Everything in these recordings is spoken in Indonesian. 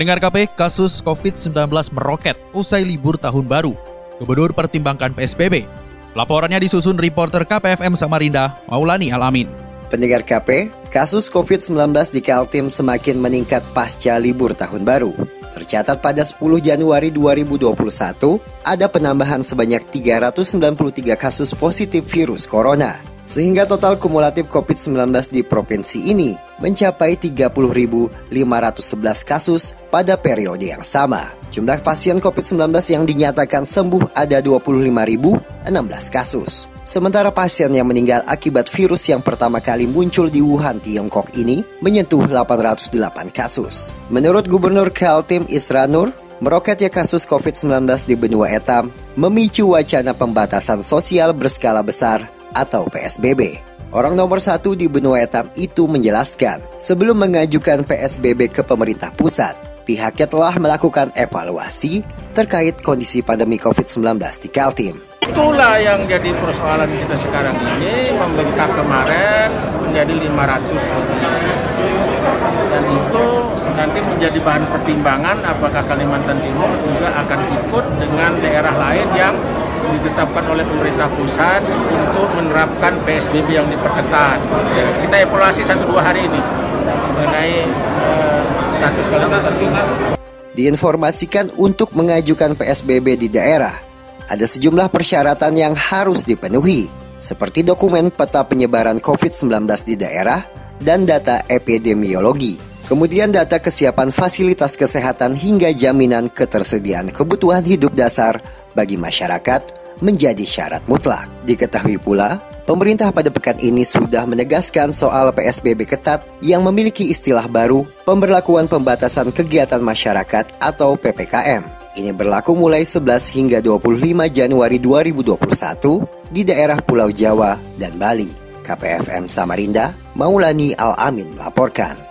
Pendengar KP, kasus COVID-19 meroket usai libur tahun baru. Gubernur pertimbangkan PSBB. Laporannya disusun reporter KPFM Samarinda, Maulani Alamin. Pendengar KP, kasus COVID-19 di Kaltim semakin meningkat pasca libur tahun baru. Tercatat pada 10 Januari 2021, ada penambahan sebanyak 393 kasus positif virus corona. Sehingga total kumulatif COVID-19 di provinsi ini mencapai 30.511 kasus pada periode yang sama. Jumlah pasien COVID-19 yang dinyatakan sembuh ada 25.016 kasus. Sementara pasien yang meninggal akibat virus yang pertama kali muncul di Wuhan, Tiongkok ini menyentuh 808 kasus. Menurut Gubernur Kaltim Isra Nur, meroketnya kasus COVID-19 di benua etam memicu wacana pembatasan sosial berskala besar atau PSBB. Orang nomor satu di benua etam itu menjelaskan, sebelum mengajukan PSBB ke pemerintah pusat, pihaknya telah melakukan evaluasi terkait kondisi pandemi COVID-19 di Kaltim. Itulah yang jadi persoalan kita sekarang ini, membengkak kemarin menjadi 500 ribu. Dan itu nanti menjadi bahan pertimbangan apakah Kalimantan Timur juga akan ikut dengan daerah lain yang ditetapkan oleh pemerintah pusat untuk menerapkan PSBB yang diperketat. Kita evaluasi satu dua hari ini mengenai uh, status. Diinformasikan untuk mengajukan PSBB di daerah, ada sejumlah persyaratan yang harus dipenuhi, seperti dokumen peta penyebaran COVID-19 di daerah dan data epidemiologi. Kemudian data kesiapan fasilitas kesehatan hingga jaminan ketersediaan kebutuhan hidup dasar bagi masyarakat menjadi syarat mutlak. Diketahui pula, pemerintah pada pekan ini sudah menegaskan soal PSBB ketat yang memiliki istilah baru pemberlakuan pembatasan kegiatan masyarakat atau PPKM. Ini berlaku mulai 11 hingga 25 Januari 2021 di daerah Pulau Jawa dan Bali. KPFM Samarinda, Maulani Al-Amin melaporkan.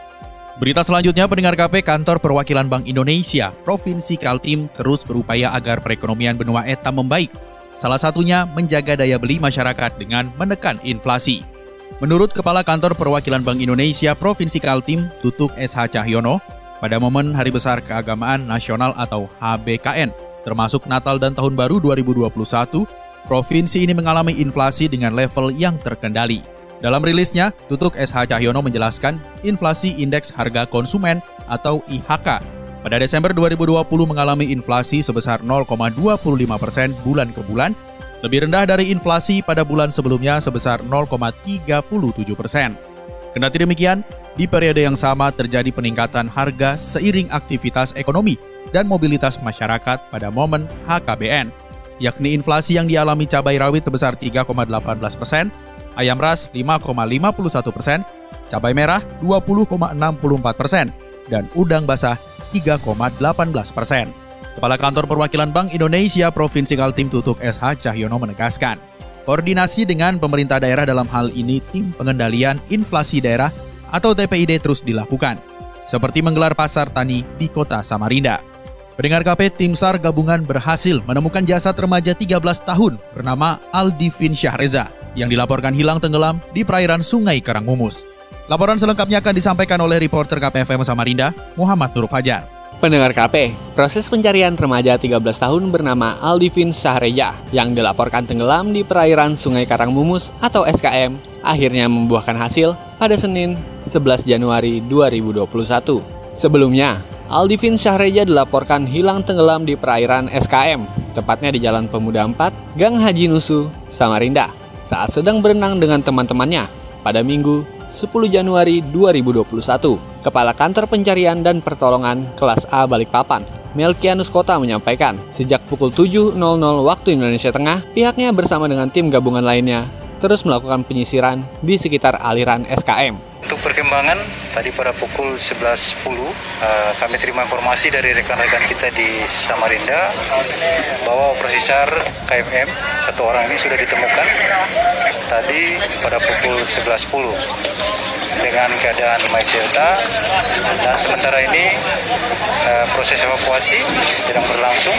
Berita selanjutnya, pendengar KP Kantor Perwakilan Bank Indonesia, Provinsi Kaltim terus berupaya agar perekonomian benua etam membaik. Salah satunya menjaga daya beli masyarakat dengan menekan inflasi. Menurut Kepala Kantor Perwakilan Bank Indonesia Provinsi Kaltim, Tutuk SH Cahyono, pada momen Hari Besar Keagamaan Nasional atau HBKN, termasuk Natal dan Tahun Baru 2021, provinsi ini mengalami inflasi dengan level yang terkendali. Dalam rilisnya, Tutuk SH Cahyono menjelaskan inflasi indeks harga konsumen atau IHK pada Desember 2020 mengalami inflasi sebesar 0,25 persen bulan ke bulan, lebih rendah dari inflasi pada bulan sebelumnya sebesar 0,37 persen. Kendati demikian, di periode yang sama terjadi peningkatan harga seiring aktivitas ekonomi dan mobilitas masyarakat pada momen HKBN, yakni inflasi yang dialami cabai rawit sebesar 3,18 persen, ayam ras 5,51 persen, cabai merah 20,64 persen, dan udang basah 3,18 persen. Kepala Kantor Perwakilan Bank Indonesia Provinsi Kaltim Tutuk SH Cahyono menegaskan, koordinasi dengan pemerintah daerah dalam hal ini tim pengendalian inflasi daerah atau TPID terus dilakukan, seperti menggelar pasar tani di kota Samarinda. Pendengar KP, tim SAR gabungan berhasil menemukan jasad remaja 13 tahun bernama Aldivin Syahreza yang dilaporkan hilang tenggelam di perairan Sungai Karangmumus. Laporan selengkapnya akan disampaikan oleh reporter KPFM Samarinda, Muhammad Nur Fajar. Pendengar KP, proses pencarian remaja 13 tahun bernama Aldivin Sahreja yang dilaporkan tenggelam di perairan Sungai Karangmumus atau SKM akhirnya membuahkan hasil pada Senin 11 Januari 2021. Sebelumnya, Aldivin Syahreja dilaporkan hilang tenggelam di perairan SKM, tepatnya di Jalan Pemuda 4, Gang Haji Nusu, Samarinda, saat sedang berenang dengan teman-temannya pada Minggu 10 Januari 2021. Kepala Kantor Pencarian dan Pertolongan kelas A Balikpapan, Melkianus Kota menyampaikan, sejak pukul 7.00 waktu Indonesia Tengah, pihaknya bersama dengan tim gabungan lainnya terus melakukan penyisiran di sekitar aliran SKM. Untuk perkembangan, tadi pada pukul 11.10 uh, kami terima informasi dari rekan-rekan kita di Samarinda bahwa operasi SAR KFM satu orang ini sudah ditemukan tadi pada pukul 11.10 dengan keadaan Mike Delta dan sementara ini uh, proses evakuasi sedang berlangsung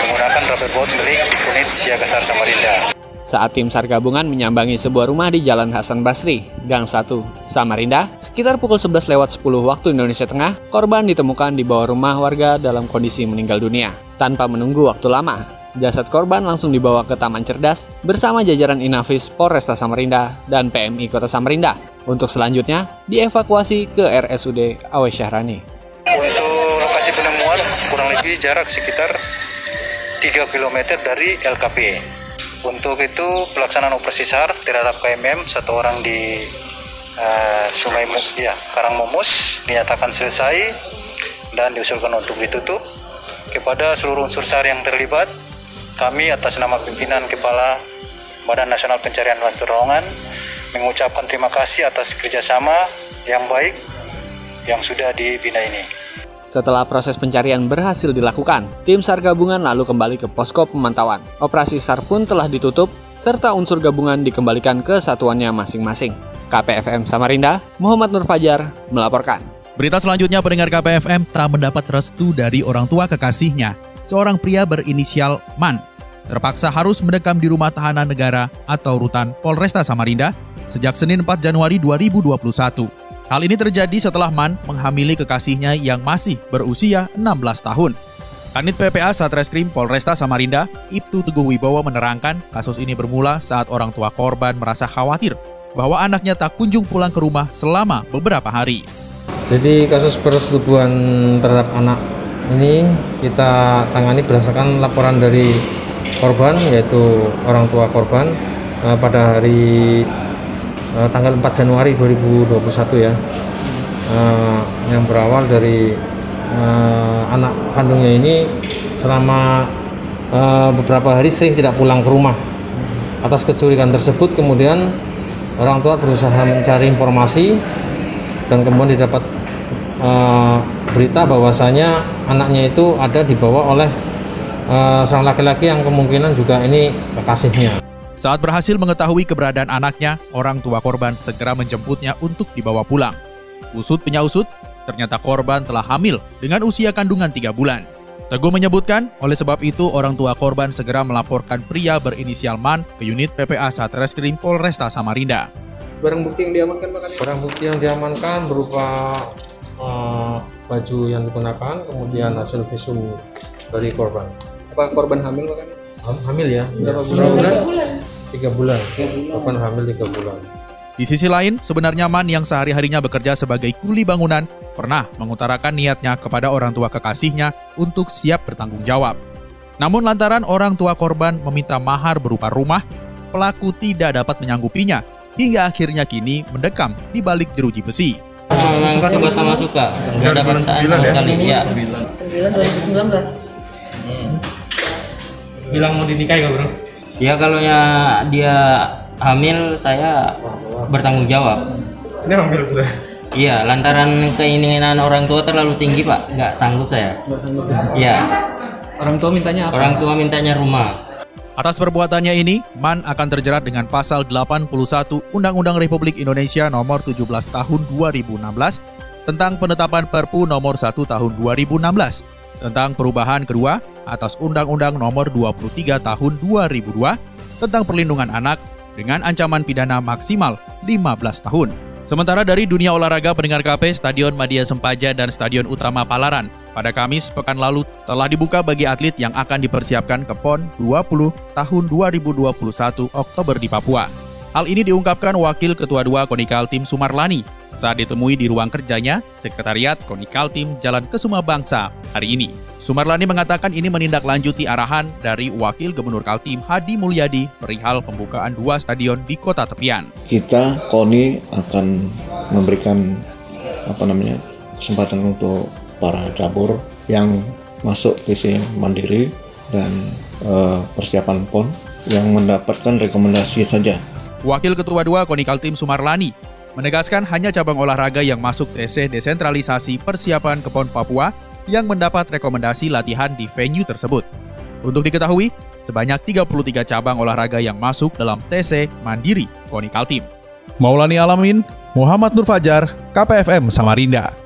menggunakan rubber boat milik unit Siaga SAR Samarinda saat tim SAR gabungan menyambangi sebuah rumah di Jalan Hasan Basri, Gang 1, Samarinda, sekitar pukul 11 lewat 10 waktu Indonesia Tengah, korban ditemukan di bawah rumah warga dalam kondisi meninggal dunia. Tanpa menunggu waktu lama, jasad korban langsung dibawa ke Taman Cerdas bersama jajaran Inafis Polresta Samarinda dan PMI Kota Samarinda untuk selanjutnya dievakuasi ke RSUD Awe Syahrani. Untuk lokasi penemuan kurang lebih jarak sekitar 3 km dari LKP. Untuk itu pelaksanaan operasi SAR terhadap KMM satu orang di uh, Sungai Mus, ya Karang Mumus dinyatakan selesai dan diusulkan untuk ditutup kepada seluruh unsur SAR yang terlibat. Kami atas nama pimpinan Kepala Badan Nasional Pencarian dan Pertolongan mengucapkan terima kasih atas kerjasama yang baik yang sudah dibina ini. Setelah proses pencarian berhasil dilakukan, tim SAR gabungan lalu kembali ke posko pemantauan. Operasi SAR pun telah ditutup, serta unsur gabungan dikembalikan ke satuannya masing-masing. KPFM Samarinda, Muhammad Nur Fajar, melaporkan. Berita selanjutnya pendengar KPFM tak mendapat restu dari orang tua kekasihnya. Seorang pria berinisial MAN terpaksa harus mendekam di rumah tahanan negara atau rutan Polresta Samarinda sejak Senin 4 Januari 2021. Hal ini terjadi setelah Man menghamili kekasihnya yang masih berusia 16 tahun. Kanit PPA Satreskrim Polresta Samarinda, Ibtu Teguh Wibowo menerangkan kasus ini bermula saat orang tua korban merasa khawatir bahwa anaknya tak kunjung pulang ke rumah selama beberapa hari. Jadi kasus persetubuhan terhadap anak ini kita tangani berdasarkan laporan dari korban yaitu orang tua korban eh, pada hari uh, tanggal 4 Januari 2021 ya. Uh, yang berawal dari uh, anak kandungnya ini selama uh, beberapa hari sering tidak pulang ke rumah. Atas kecurigaan tersebut kemudian orang tua berusaha mencari informasi dan kemudian didapat uh, berita bahwasanya anaknya itu ada dibawa oleh uh, seorang laki-laki yang kemungkinan juga ini kekasihnya. Saat berhasil mengetahui keberadaan anaknya, orang tua korban segera menjemputnya untuk dibawa pulang. Usut penyausut, ternyata korban telah hamil dengan usia kandungan tiga bulan. Teguh menyebutkan, oleh sebab itu orang tua korban segera melaporkan pria berinisial MAN ke unit PPA Satreskrim Polresta Samarinda. Barang bukti yang diamankan makanya? Barang bukti yang diamankan berupa uh, baju yang digunakan, kemudian hasil visum dari korban. Apa korban hamil makanya? hamil ya berapa bulan? Tiga bulan. Kapan hamil tiga bulan. Di sisi lain, sebenarnya Man yang sehari-harinya bekerja sebagai kuli bangunan pernah mengutarakan niatnya kepada orang tua kekasihnya untuk siap bertanggung jawab. Namun lantaran orang tua korban meminta mahar berupa rumah, pelaku tidak dapat menyanggupinya hingga akhirnya kini mendekam di balik jeruji besi. Memang suka sama suka, nggak ada paksaan sama ya? sekali. Ya. 9 2019. Hmm bilang mau dinikahi gak bro? Ya kalau ya dia hamil saya bertanggung jawab. Ini hamil sudah? Iya, lantaran keinginan orang tua terlalu tinggi pak, nggak sanggup saya. Iya. Orang tua mintanya apa? Orang tua mintanya rumah. Atas perbuatannya ini, Man akan terjerat dengan pasal 81 Undang-Undang Republik Indonesia nomor 17 tahun 2016 tentang penetapan Perpu nomor 1 tahun 2016 tentang perubahan kedua atas Undang-Undang Nomor 23 Tahun 2002 tentang perlindungan anak dengan ancaman pidana maksimal 15 tahun. Sementara dari dunia olahraga pendengar KP, Stadion Madia Sempaja dan Stadion Utama Palaran pada Kamis pekan lalu telah dibuka bagi atlet yang akan dipersiapkan ke PON 20 tahun 2021 Oktober di Papua. Hal ini diungkapkan Wakil Ketua 2 Konikal Tim Sumarlani saat ditemui di ruang kerjanya Sekretariat Konikal Tim Jalan Kesuma Bangsa hari ini. Sumarlani mengatakan ini menindaklanjuti arahan dari Wakil Gubernur Kaltim Hadi Mulyadi perihal pembukaan dua stadion di kota tepian. Kita KONI akan memberikan apa namanya kesempatan untuk para cabur yang masuk PC mandiri dan uh, persiapan PON yang mendapatkan rekomendasi saja Wakil Ketua 2 Konikal Tim Sumarlani menegaskan hanya cabang olahraga yang masuk TC desentralisasi persiapan KEPON Papua yang mendapat rekomendasi latihan di venue tersebut. Untuk diketahui, sebanyak 33 cabang olahraga yang masuk dalam TC Mandiri KONI Kaltim. Maulani Alamin, Muhammad Nur Fajar, KPFM Samarinda.